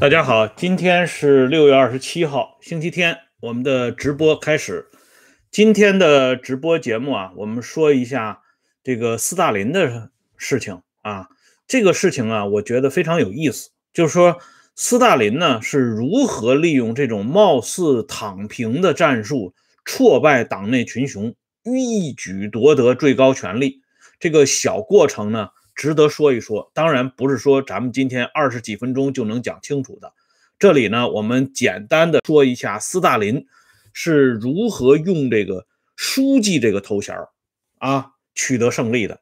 大家好，今天是六月二十七号，星期天，我们的直播开始。今天的直播节目啊，我们说一下这个斯大林的事情啊。这个事情啊，我觉得非常有意思，就是说斯大林呢是如何利用这种貌似躺平的战术，挫败党内群雄，一举夺得最高权力。这个小过程呢。值得说一说，当然不是说咱们今天二十几分钟就能讲清楚的。这里呢，我们简单的说一下斯大林是如何用这个书记这个头衔啊取得胜利的。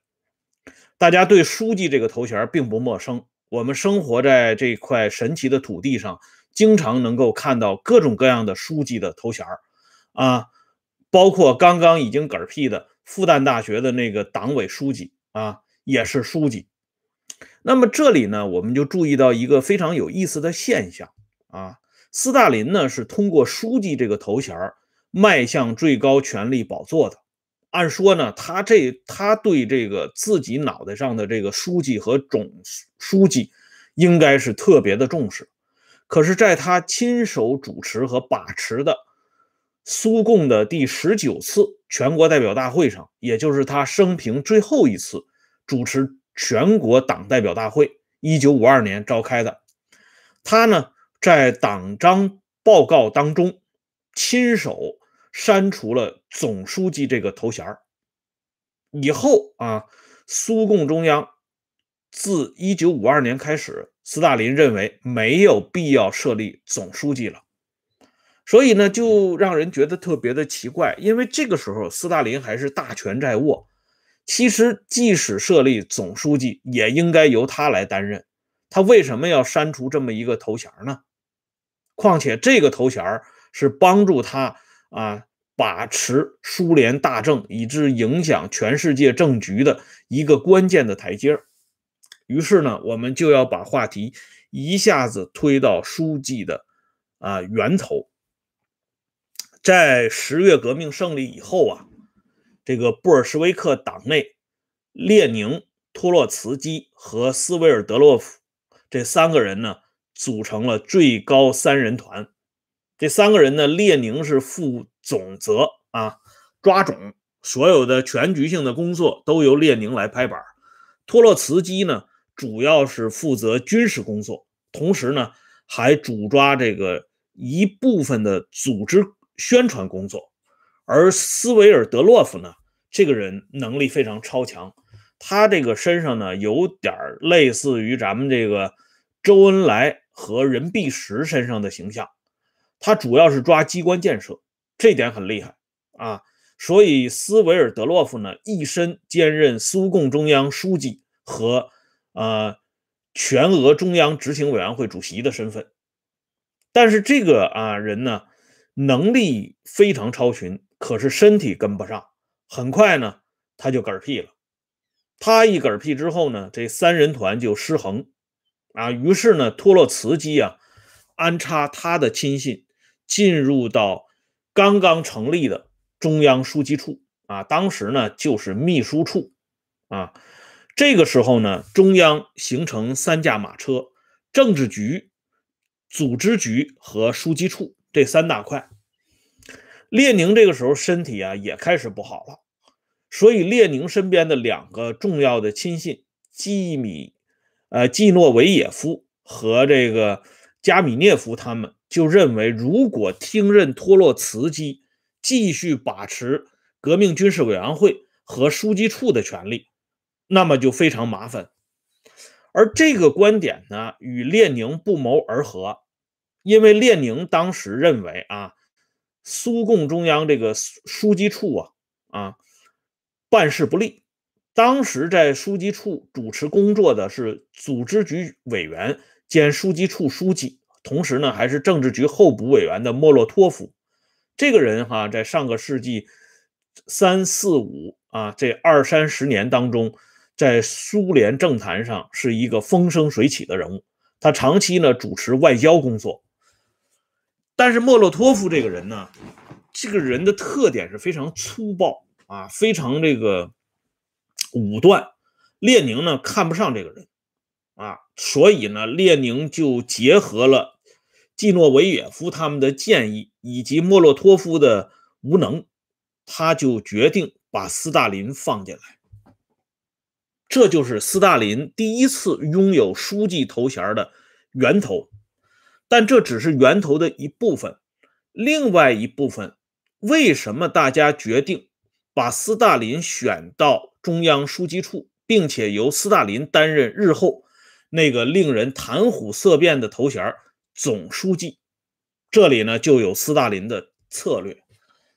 大家对书记这个头衔并不陌生，我们生活在这块神奇的土地上，经常能够看到各种各样的书记的头衔啊，包括刚刚已经嗝屁的复旦大学的那个党委书记啊。也是书记，那么这里呢，我们就注意到一个非常有意思的现象啊，斯大林呢是通过书记这个头衔迈向最高权力宝座的。按说呢，他这他对这个自己脑袋上的这个书记和总书记应该是特别的重视，可是，在他亲手主持和把持的苏共的第十九次全国代表大会上，也就是他生平最后一次。主持全国党代表大会，一九五二年召开的。他呢，在党章报告当中亲手删除了总书记这个头衔以后啊，苏共中央自一九五二年开始，斯大林认为没有必要设立总书记了，所以呢，就让人觉得特别的奇怪，因为这个时候斯大林还是大权在握。其实，即使设立总书记，也应该由他来担任。他为什么要删除这么一个头衔呢？况且，这个头衔是帮助他啊把持苏联大政，以致影响全世界政局的一个关键的台阶于是呢，我们就要把话题一下子推到书记的啊源头。在十月革命胜利以后啊。这个布尔什维克党内，列宁、托洛茨基和斯维尔德洛夫这三个人呢，组成了最高三人团。这三个人呢，列宁是负总责啊，抓总，所有的全局性的工作都由列宁来拍板。托洛茨基呢，主要是负责军事工作，同时呢，还主抓这个一部分的组织宣传工作。而斯维尔德洛夫呢，这个人能力非常超强，他这个身上呢有点类似于咱们这个周恩来和任弼时身上的形象，他主要是抓机关建设，这点很厉害啊。所以斯维尔德洛夫呢一身兼任苏共中央书记和呃全俄中央执行委员会主席的身份，但是这个啊人呢能力非常超群。可是身体跟不上，很快呢，他就嗝屁了。他一嗝屁之后呢，这三人团就失衡啊。于是呢，托洛茨基啊，安插他的亲信进入到刚刚成立的中央书记处啊，当时呢就是秘书处啊。这个时候呢，中央形成三驾马车：政治局、组织局和书记处这三大块。列宁这个时候身体啊也开始不好了，所以列宁身边的两个重要的亲信基米，呃季诺维也夫和这个加米涅夫他们就认为，如果听任托洛茨基继续把持革命军事委员会和书记处的权利，那么就非常麻烦。而这个观点呢与列宁不谋而合，因为列宁当时认为啊。苏共中央这个书记处啊啊办事不力。当时在书记处主持工作的是组织局委员兼书记处书记，同时呢还是政治局候补委员的莫洛托夫。这个人哈，在上个世纪三四五啊这二三十年当中，在苏联政坛上是一个风生水起的人物。他长期呢主持外交工作。但是莫洛托夫这个人呢，这个人的特点是非常粗暴啊，非常这个武断。列宁呢看不上这个人啊，所以呢，列宁就结合了季诺维也夫他们的建议以及莫洛托夫的无能，他就决定把斯大林放进来。这就是斯大林第一次拥有书记头衔的源头，但这只是源头的一部分。另外一部分，为什么大家决定把斯大林选到中央书记处，并且由斯大林担任日后那个令人谈虎色变的头衔总书记？这里呢，就有斯大林的策略。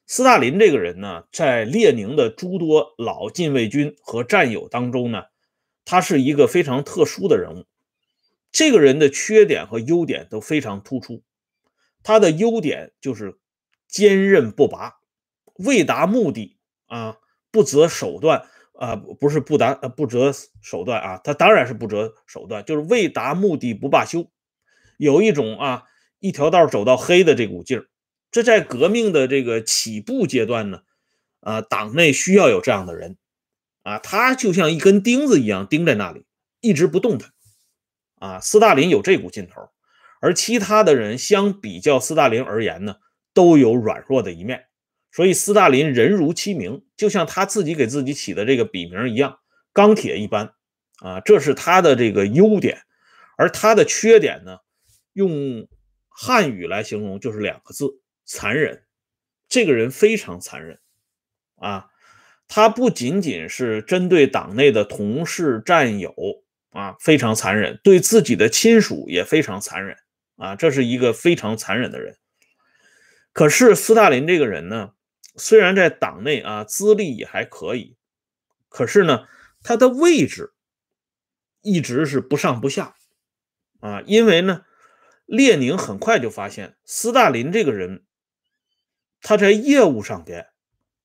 斯大林这个人呢，在列宁的诸多老禁卫军和战友当中呢，他是一个非常特殊的人物。这个人的缺点和优点都非常突出。他的优点就是坚韧不拔，为达目的啊不择手段啊，不是不达不择手段啊，他当然是不择手段，就是为达目的不罢休，有一种啊一条道走到黑的这股劲儿。这在革命的这个起步阶段呢，啊，党内需要有这样的人，啊，他就像一根钉子一样钉在那里，一直不动弹，啊，斯大林有这股劲头，而其他的人相比较斯大林而言呢，都有软弱的一面，所以斯大林人如其名，就像他自己给自己起的这个笔名一样，钢铁一般，啊，这是他的这个优点，而他的缺点呢，用汉语来形容就是两个字。残忍，这个人非常残忍啊！他不仅仅是针对党内的同事战友啊，非常残忍，对自己的亲属也非常残忍啊！这是一个非常残忍的人。可是斯大林这个人呢，虽然在党内啊资历也还可以，可是呢，他的位置一直是不上不下啊！因为呢，列宁很快就发现斯大林这个人。他在业务上边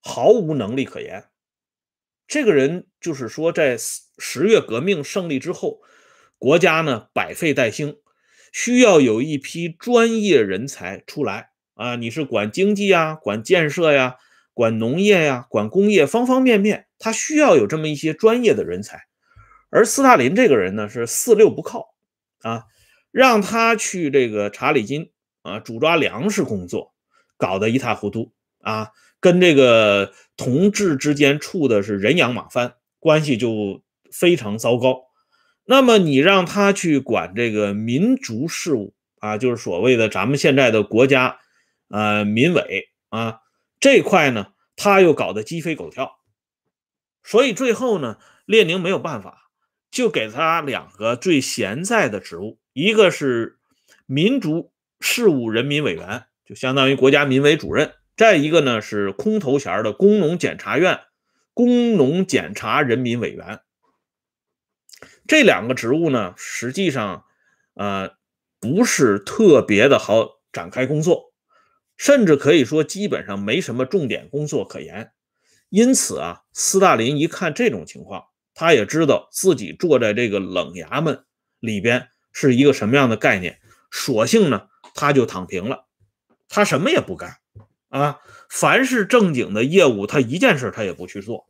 毫无能力可言。这个人就是说，在十月革命胜利之后，国家呢百废待兴，需要有一批专业人才出来啊！你是管经济呀，管建设呀，管农业呀，管工业，方方面面，他需要有这么一些专业的人才。而斯大林这个人呢，是四六不靠啊，让他去这个查理金啊，主抓粮食工作。搞得一塌糊涂啊，跟这个同志之间处的是人仰马翻，关系就非常糟糕。那么你让他去管这个民族事务啊，就是所谓的咱们现在的国家呃民委啊这块呢，他又搞得鸡飞狗跳。所以最后呢，列宁没有办法，就给他两个最闲在的职务，一个是民族事务人民委员。就相当于国家民委主任，再一个呢是空头衔的工农检察院工农检察人民委员。这两个职务呢，实际上呃不是特别的好展开工作，甚至可以说基本上没什么重点工作可言。因此啊，斯大林一看这种情况，他也知道自己坐在这个冷衙门里边是一个什么样的概念，索性呢他就躺平了。他什么也不干啊！凡是正经的业务，他一件事他也不去做。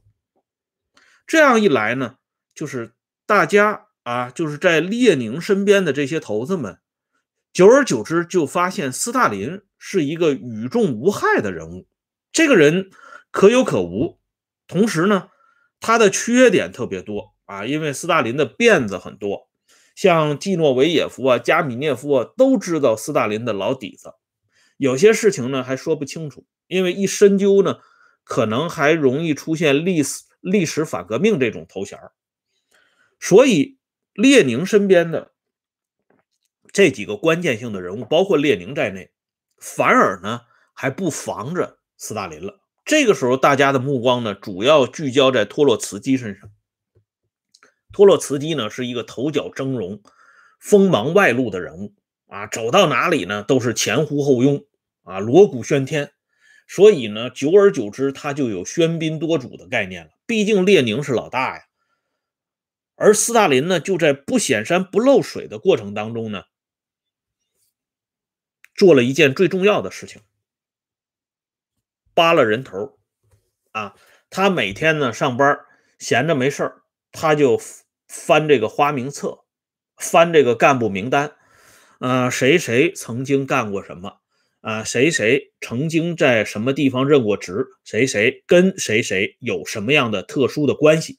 这样一来呢，就是大家啊，就是在列宁身边的这些头子们，久而久之就发现斯大林是一个与众无害的人物。这个人可有可无，同时呢，他的缺点特别多啊，因为斯大林的辫子很多，像季诺维也夫啊、加米涅夫啊，都知道斯大林的老底子。有些事情呢还说不清楚，因为一深究呢，可能还容易出现历史历史反革命这种头衔所以列宁身边的这几个关键性的人物，包括列宁在内，反而呢还不防着斯大林了。这个时候，大家的目光呢主要聚焦在托洛茨基身上。托洛茨基呢是一个头角峥嵘、锋芒外露的人物啊，走到哪里呢都是前呼后拥。啊，锣鼓喧天，所以呢，久而久之，他就有喧宾夺主的概念了。毕竟列宁是老大呀，而斯大林呢，就在不显山不漏水的过程当中呢，做了一件最重要的事情，扒了人头啊，他每天呢上班闲着没事他就翻这个花名册，翻这个干部名单，呃，谁谁曾经干过什么，啊，谁谁曾经在什么地方任过职，谁谁跟谁谁有什么样的特殊的关系，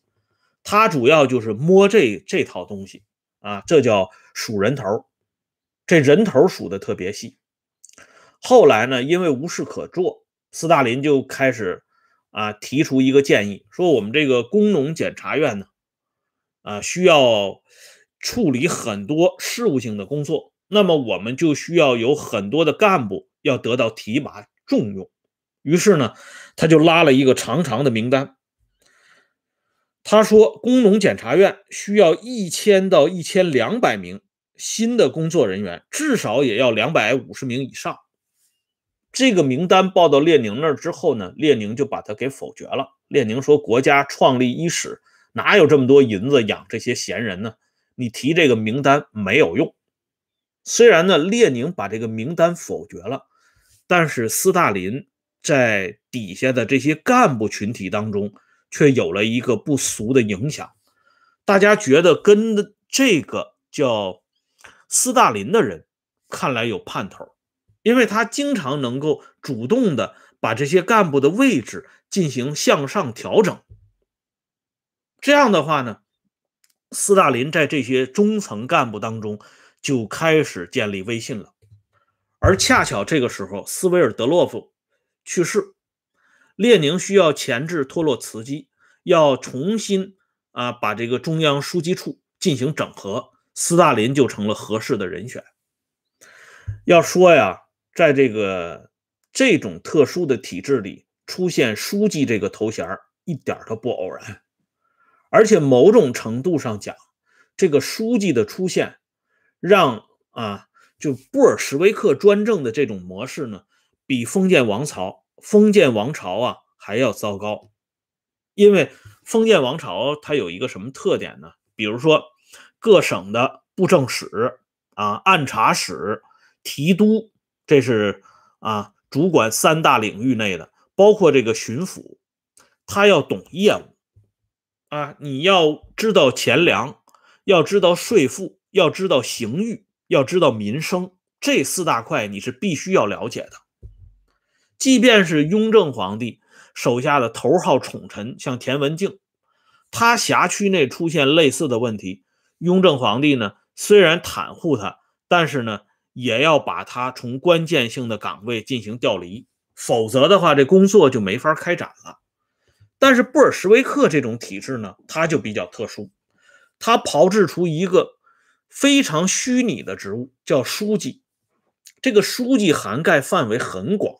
他主要就是摸这这套东西啊，这叫数人头，这人头数的特别细。后来呢，因为无事可做，斯大林就开始啊提出一个建议，说我们这个工农检察院呢，啊需要处理很多事务性的工作，那么我们就需要有很多的干部要得到提拔重用。于是呢，他就拉了一个长长的名单。他说，工农检察院需要一千到一千两百名新的工作人员，至少也要两百五十名以上。这个名单报到列宁那儿之后呢，列宁就把他给否决了。列宁说：“国家创立伊始，哪有这么多银子养这些闲人呢？你提这个名单没有用。”虽然呢，列宁把这个名单否决了，但是斯大林在底下的这些干部群体当中却有了一个不俗的影响。大家觉得跟这个叫斯大林的人看来有盼头。因为他经常能够主动的把这些干部的位置进行向上调整，这样的话呢，斯大林在这些中层干部当中就开始建立威信了。而恰巧这个时候，斯维尔德洛夫去世，列宁需要前置托洛茨基，要重新啊把这个中央书记处进行整合，斯大林就成了合适的人选。要说呀。在这个这种特殊的体制里，出现书记这个头衔一点都不偶然，而且某种程度上讲，这个书记的出现，让啊，就布尔什维克专政的这种模式呢，比封建王朝封建王朝啊还要糟糕。因为封建王朝它有一个什么特点呢？比如说各省的布政使啊、按察使、提督。这是啊，主管三大领域内的，包括这个巡抚，他要懂业务啊，你要知道钱粮，要知道税赋，要知道刑狱，要知道民生，这四大块你是必须要了解的。即便是雍正皇帝手下的头号宠臣，像田文镜，他辖区内出现类似的问题，雍正皇帝呢虽然袒护他，但是呢。也要把他从关键性的岗位进行调离，否则的话，这工作就没法开展了。但是布尔什维克这种体制呢，它就比较特殊，它炮制出一个非常虚拟的职务，叫书记。这个书记涵盖范围很广，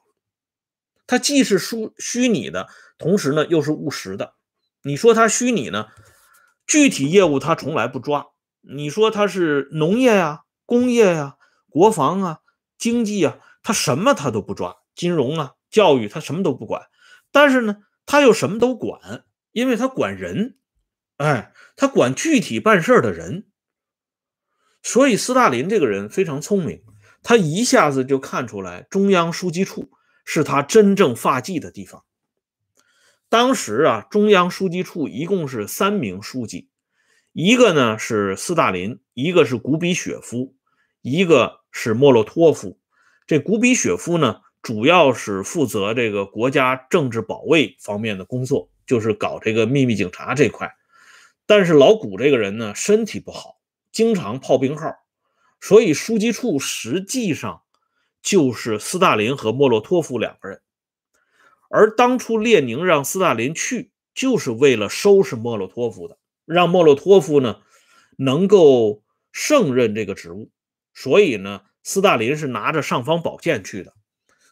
它既是虚虚拟的，同时呢又是务实的。你说它虚拟呢，具体业务它从来不抓。你说它是农业呀、工业呀。国防啊，经济啊，他什么他都不抓；金融啊，教育他什么都不管。但是呢，他又什么都管，因为他管人，哎，他管具体办事的人。所以斯大林这个人非常聪明，他一下子就看出来中央书记处是他真正发迹的地方。当时啊，中央书记处一共是三名书记，一个呢是斯大林，一个是古比雪夫，一个。是莫洛托夫，这古比雪夫呢，主要是负责这个国家政治保卫方面的工作，就是搞这个秘密警察这块。但是老古这个人呢，身体不好，经常泡病号，所以书记处实际上就是斯大林和莫洛托夫两个人。而当初列宁让斯大林去，就是为了收拾莫洛托夫的，让莫洛托夫呢能够胜任这个职务。所以呢，斯大林是拿着尚方宝剑去的。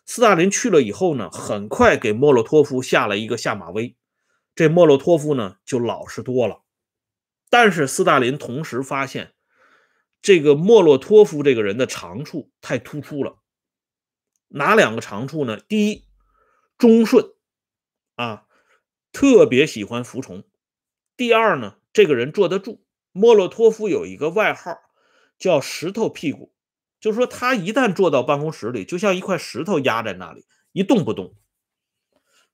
斯大林去了以后呢，很快给莫洛托夫下了一个下马威，这莫洛托夫呢就老实多了。但是斯大林同时发现，这个莫洛托夫这个人的长处太突出了。哪两个长处呢？第一，忠顺啊，特别喜欢服从。第二呢，这个人坐得住。莫洛托夫有一个外号。叫石头屁股，就是说他一旦坐到办公室里，就像一块石头压在那里一动不动。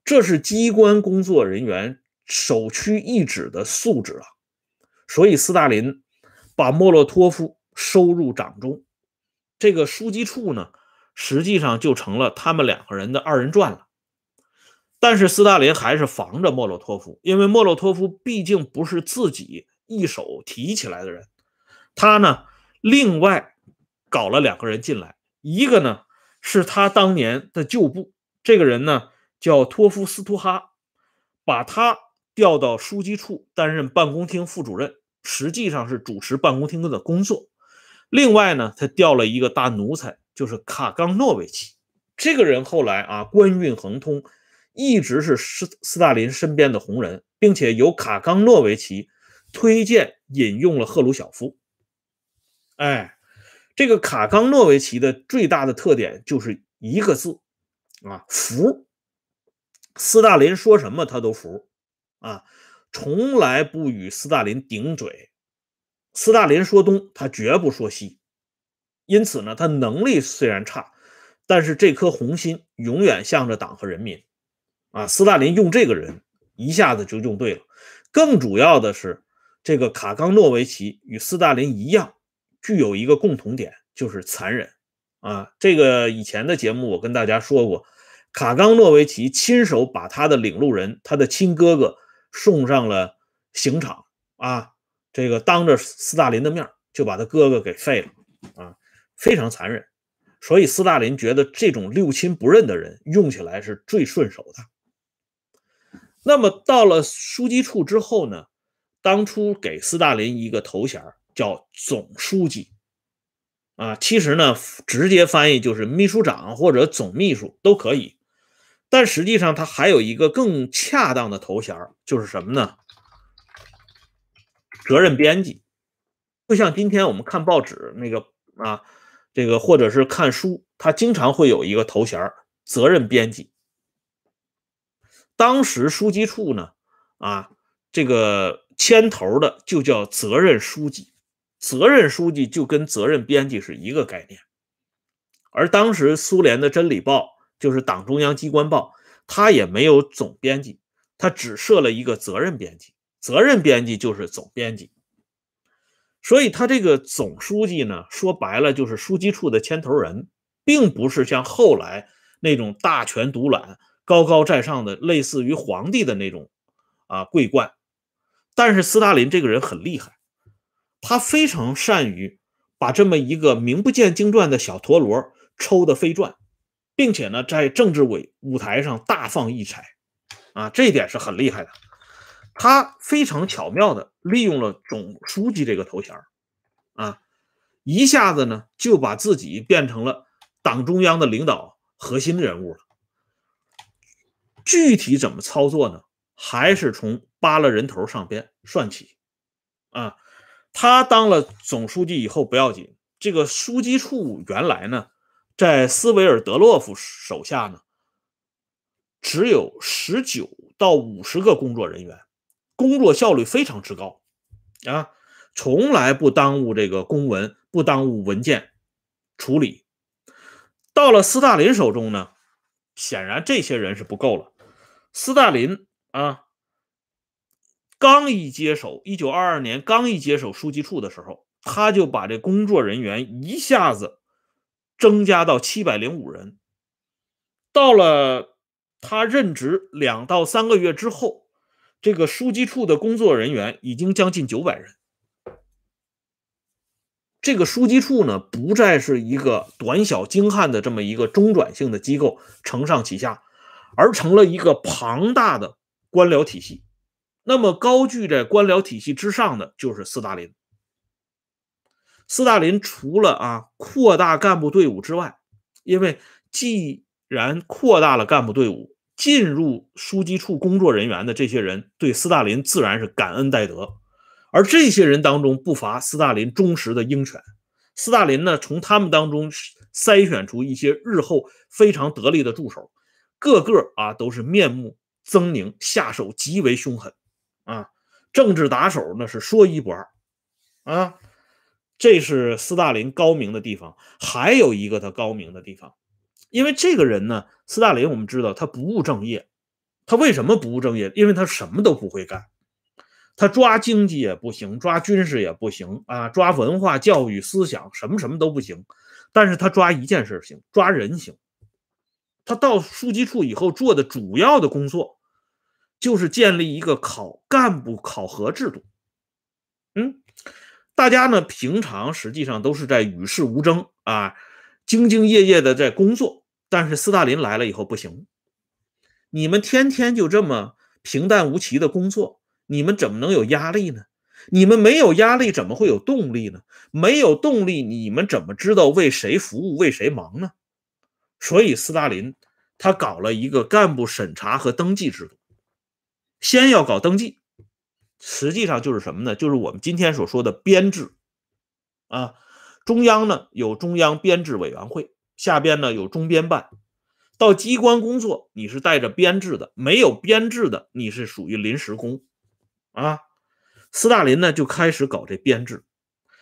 这是机关工作人员首屈一指的素质啊！所以斯大林把莫洛托夫收入掌中。这个书记处呢，实际上就成了他们两个人的二人转了。但是斯大林还是防着莫洛托夫，因为莫洛托夫毕竟不是自己一手提起来的人，他呢另外搞了两个人进来，一个呢是他当年的旧部，这个人呢叫托夫斯图哈，把他调到书记处担任办公厅副主任，实际上是主持办公厅的工作。另外呢，他调了一个大奴才，就是卡冈诺维奇，这个人后来啊官运亨通。一直是斯斯大林身边的红人，并且由卡冈诺维奇推荐引用了赫鲁晓夫。哎，这个卡冈诺维奇的最大的特点就是一个字啊，服。斯大林说什么他都服啊，从来不与斯大林顶嘴。斯大林说东，他绝不说西。因此呢，他能力虽然差，但是这颗红心永远向着党和人民。啊，斯大林用这个人一下子就用对了。更主要的是，这个卡冈诺维奇与斯大林一样，具有一个共同点，就是残忍。啊，这个以前的节目我跟大家说过，卡冈诺维奇亲手把他的领路人，他的亲哥哥送上了刑场。啊，这个当着斯大林的面就把他哥哥给废了。啊，非常残忍。所以斯大林觉得这种六亲不认的人用起来是最顺手的。那么到了书记处之后呢？当初给斯大林一个头衔叫总书记，啊，其实呢直接翻译就是秘书长或者总秘书都可以，但实际上他还有一个更恰当的头衔就是什么呢？责任编辑。就像今天我们看报纸那个啊，这个或者是看书，他经常会有一个头衔责任编辑。当时书记处呢，啊，这个牵头的就叫责任书记，责任书记就跟责任编辑是一个概念。而当时苏联的《真理报》就是党中央机关报，它也没有总编辑，它只设了一个责任编辑，责任编辑就是总编辑。所以他这个总书记呢，说白了就是书记处的牵头人，并不是像后来那种大权独揽。高高在上的，类似于皇帝的那种啊桂冠，但是斯大林这个人很厉害，他非常善于把这么一个名不见经传的小陀螺抽得飞转，并且呢，在政治委舞台上大放异彩啊，这一点是很厉害的。他非常巧妙的利用了总书记这个头衔啊，一下子呢就把自己变成了党中央的领导核心人物了。具体怎么操作呢？还是从扒拉人头上边算起啊。他当了总书记以后不要紧，这个书记处原来呢，在斯维尔德洛夫手下呢，只有十九到五十个工作人员，工作效率非常之高啊，从来不耽误这个公文，不耽误文件处理。到了斯大林手中呢，显然这些人是不够了。斯大林啊，刚一接手，一九二二年刚一接手书记处的时候，他就把这工作人员一下子增加到七百零五人。到了他任职两到三个月之后，这个书记处的工作人员已经将近九百人。这个书记处呢，不再是一个短小精悍的这么一个中转性的机构，承上启下。而成了一个庞大的官僚体系，那么高踞在官僚体系之上的就是斯大林。斯大林除了啊扩大干部队伍之外，因为既然扩大了干部队伍，进入书记处工作人员的这些人对斯大林自然是感恩戴德，而这些人当中不乏斯大林忠实的鹰犬。斯大林呢，从他们当中筛选出一些日后非常得力的助手。个个啊都是面目狰狞，下手极为凶狠啊！政治打手那是说一不二啊！这是斯大林高明的地方。还有一个他高明的地方，因为这个人呢，斯大林我们知道他不务正业。他为什么不务正业？因为他什么都不会干。他抓经济也不行，抓军事也不行啊，抓文化教育思想什么什么都不行，但是他抓一件事行，抓人行。他到书记处以后做的主要的工作，就是建立一个考干部考核制度。嗯，大家呢平常实际上都是在与世无争啊，兢兢业业的在工作。但是斯大林来了以后不行，你们天天就这么平淡无奇的工作，你们怎么能有压力呢？你们没有压力，怎么会有动力呢？没有动力，你们怎么知道为谁服务、为谁忙呢？所以斯大林他搞了一个干部审查和登记制度，先要搞登记，实际上就是什么呢？就是我们今天所说的编制啊。中央呢有中央编制委员会。下边呢有中编办，到机关工作你是带着编制的，没有编制的你是属于临时工，啊，斯大林呢就开始搞这编制，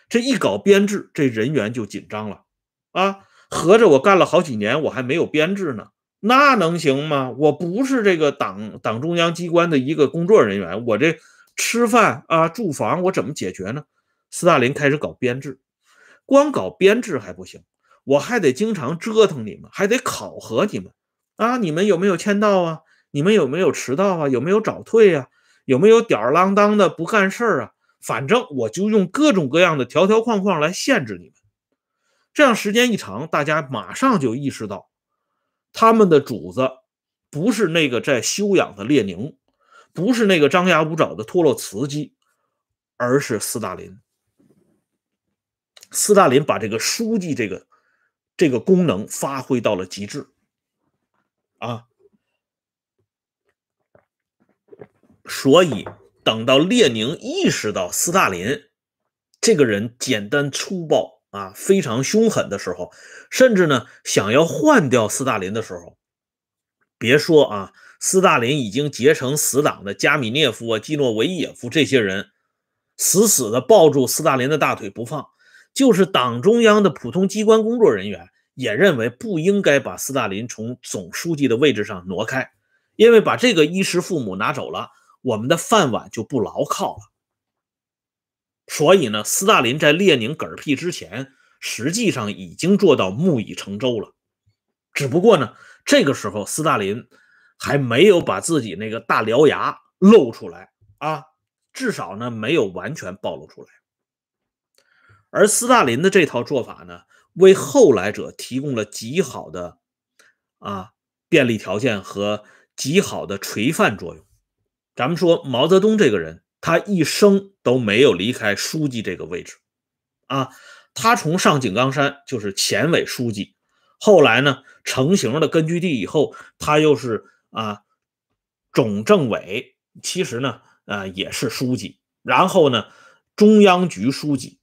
这一搞编制，这人员就紧张了，啊，合着我干了好几年我还没有编制呢，那能行吗？我不是这个党党中央机关的一个工作人员，我这吃饭啊住房我怎么解决呢？斯大林开始搞编制，光搞编制还不行。我还得经常折腾你们，还得考核你们啊！你们有没有签到啊？你们有没有迟到啊？有没有早退啊？有没有吊儿郎当的不干事儿啊？反正我就用各种各样的条条框框来限制你们。这样时间一长，大家马上就意识到，他们的主子不是那个在休养的列宁，不是那个张牙舞爪的托洛茨基，而是斯大林。斯大林把这个书记这个。这个功能发挥到了极致，啊，所以等到列宁意识到斯大林这个人简单粗暴啊，非常凶狠的时候，甚至呢想要换掉斯大林的时候，别说啊，斯大林已经结成死党的加米涅夫啊、基诺维也夫这些人，死死的抱住斯大林的大腿不放。就是党中央的普通机关工作人员也认为不应该把斯大林从总书记的位置上挪开，因为把这个衣食父母拿走了，我们的饭碗就不牢靠了。所以呢，斯大林在列宁嗝屁之前，实际上已经做到木已成舟了。只不过呢，这个时候斯大林还没有把自己那个大獠牙露出来啊，至少呢没有完全暴露出来。而斯大林的这套做法呢，为后来者提供了极好的啊便利条件和极好的垂范作用。咱们说毛泽东这个人，他一生都没有离开书记这个位置啊。他从上井冈山就是前委书记，后来呢成型了根据地以后，他又是啊总政委，其实呢啊也是书记，然后呢中央局书记。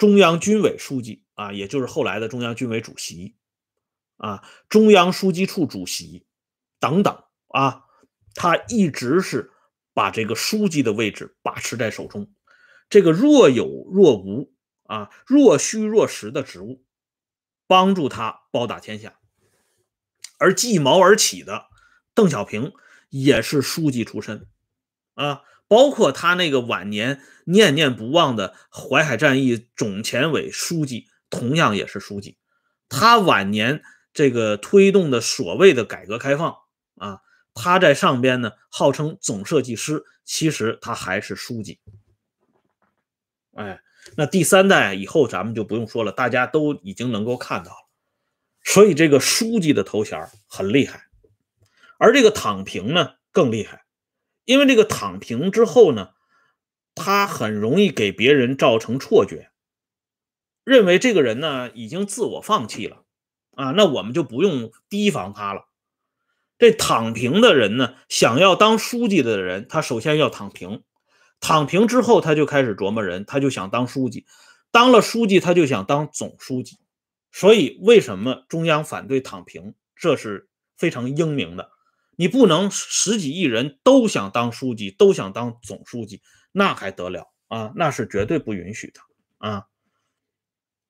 中央军委书记啊，也就是后来的中央军委主席啊，中央书记处主席等等啊，他一直是把这个书记的位置把持在手中。这个若有若无啊，若虚若实的职务，帮助他包打天下。而继毛而起的邓小平也是书记出身啊。包括他那个晚年念念不忘的淮海战役总前委书记，同样也是书记。他晚年这个推动的所谓的改革开放啊，他在上边呢号称总设计师，其实他还是书记。哎，那第三代以后咱们就不用说了，大家都已经能够看到了。所以这个书记的头衔很厉害，而这个躺平呢更厉害。因为这个躺平之后呢，他很容易给别人造成错觉，认为这个人呢已经自我放弃了啊，那我们就不用提防他了。这躺平的人呢，想要当书记的人，他首先要躺平，躺平之后他就开始琢磨人，他就想当书记，当了书记他就想当总书记。所以为什么中央反对躺平，这是非常英明的。你不能十几亿人都想当书记，都想当总书记，那还得了啊？那是绝对不允许的啊！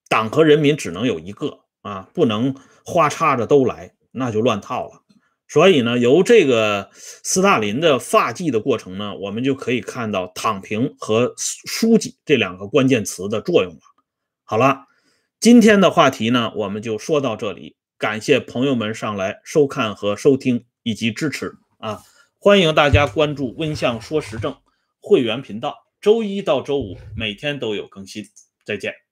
党和人民只能有一个啊，不能花叉着都来，那就乱套了。所以呢，由这个斯大林的发迹的过程呢，我们就可以看到“躺平”和“书记”这两个关键词的作用了。好了，今天的话题呢，我们就说到这里。感谢朋友们上来收看和收听以及支持啊！欢迎大家关注“温相说时政”会员频道，周一到周五每天都有更新。再见。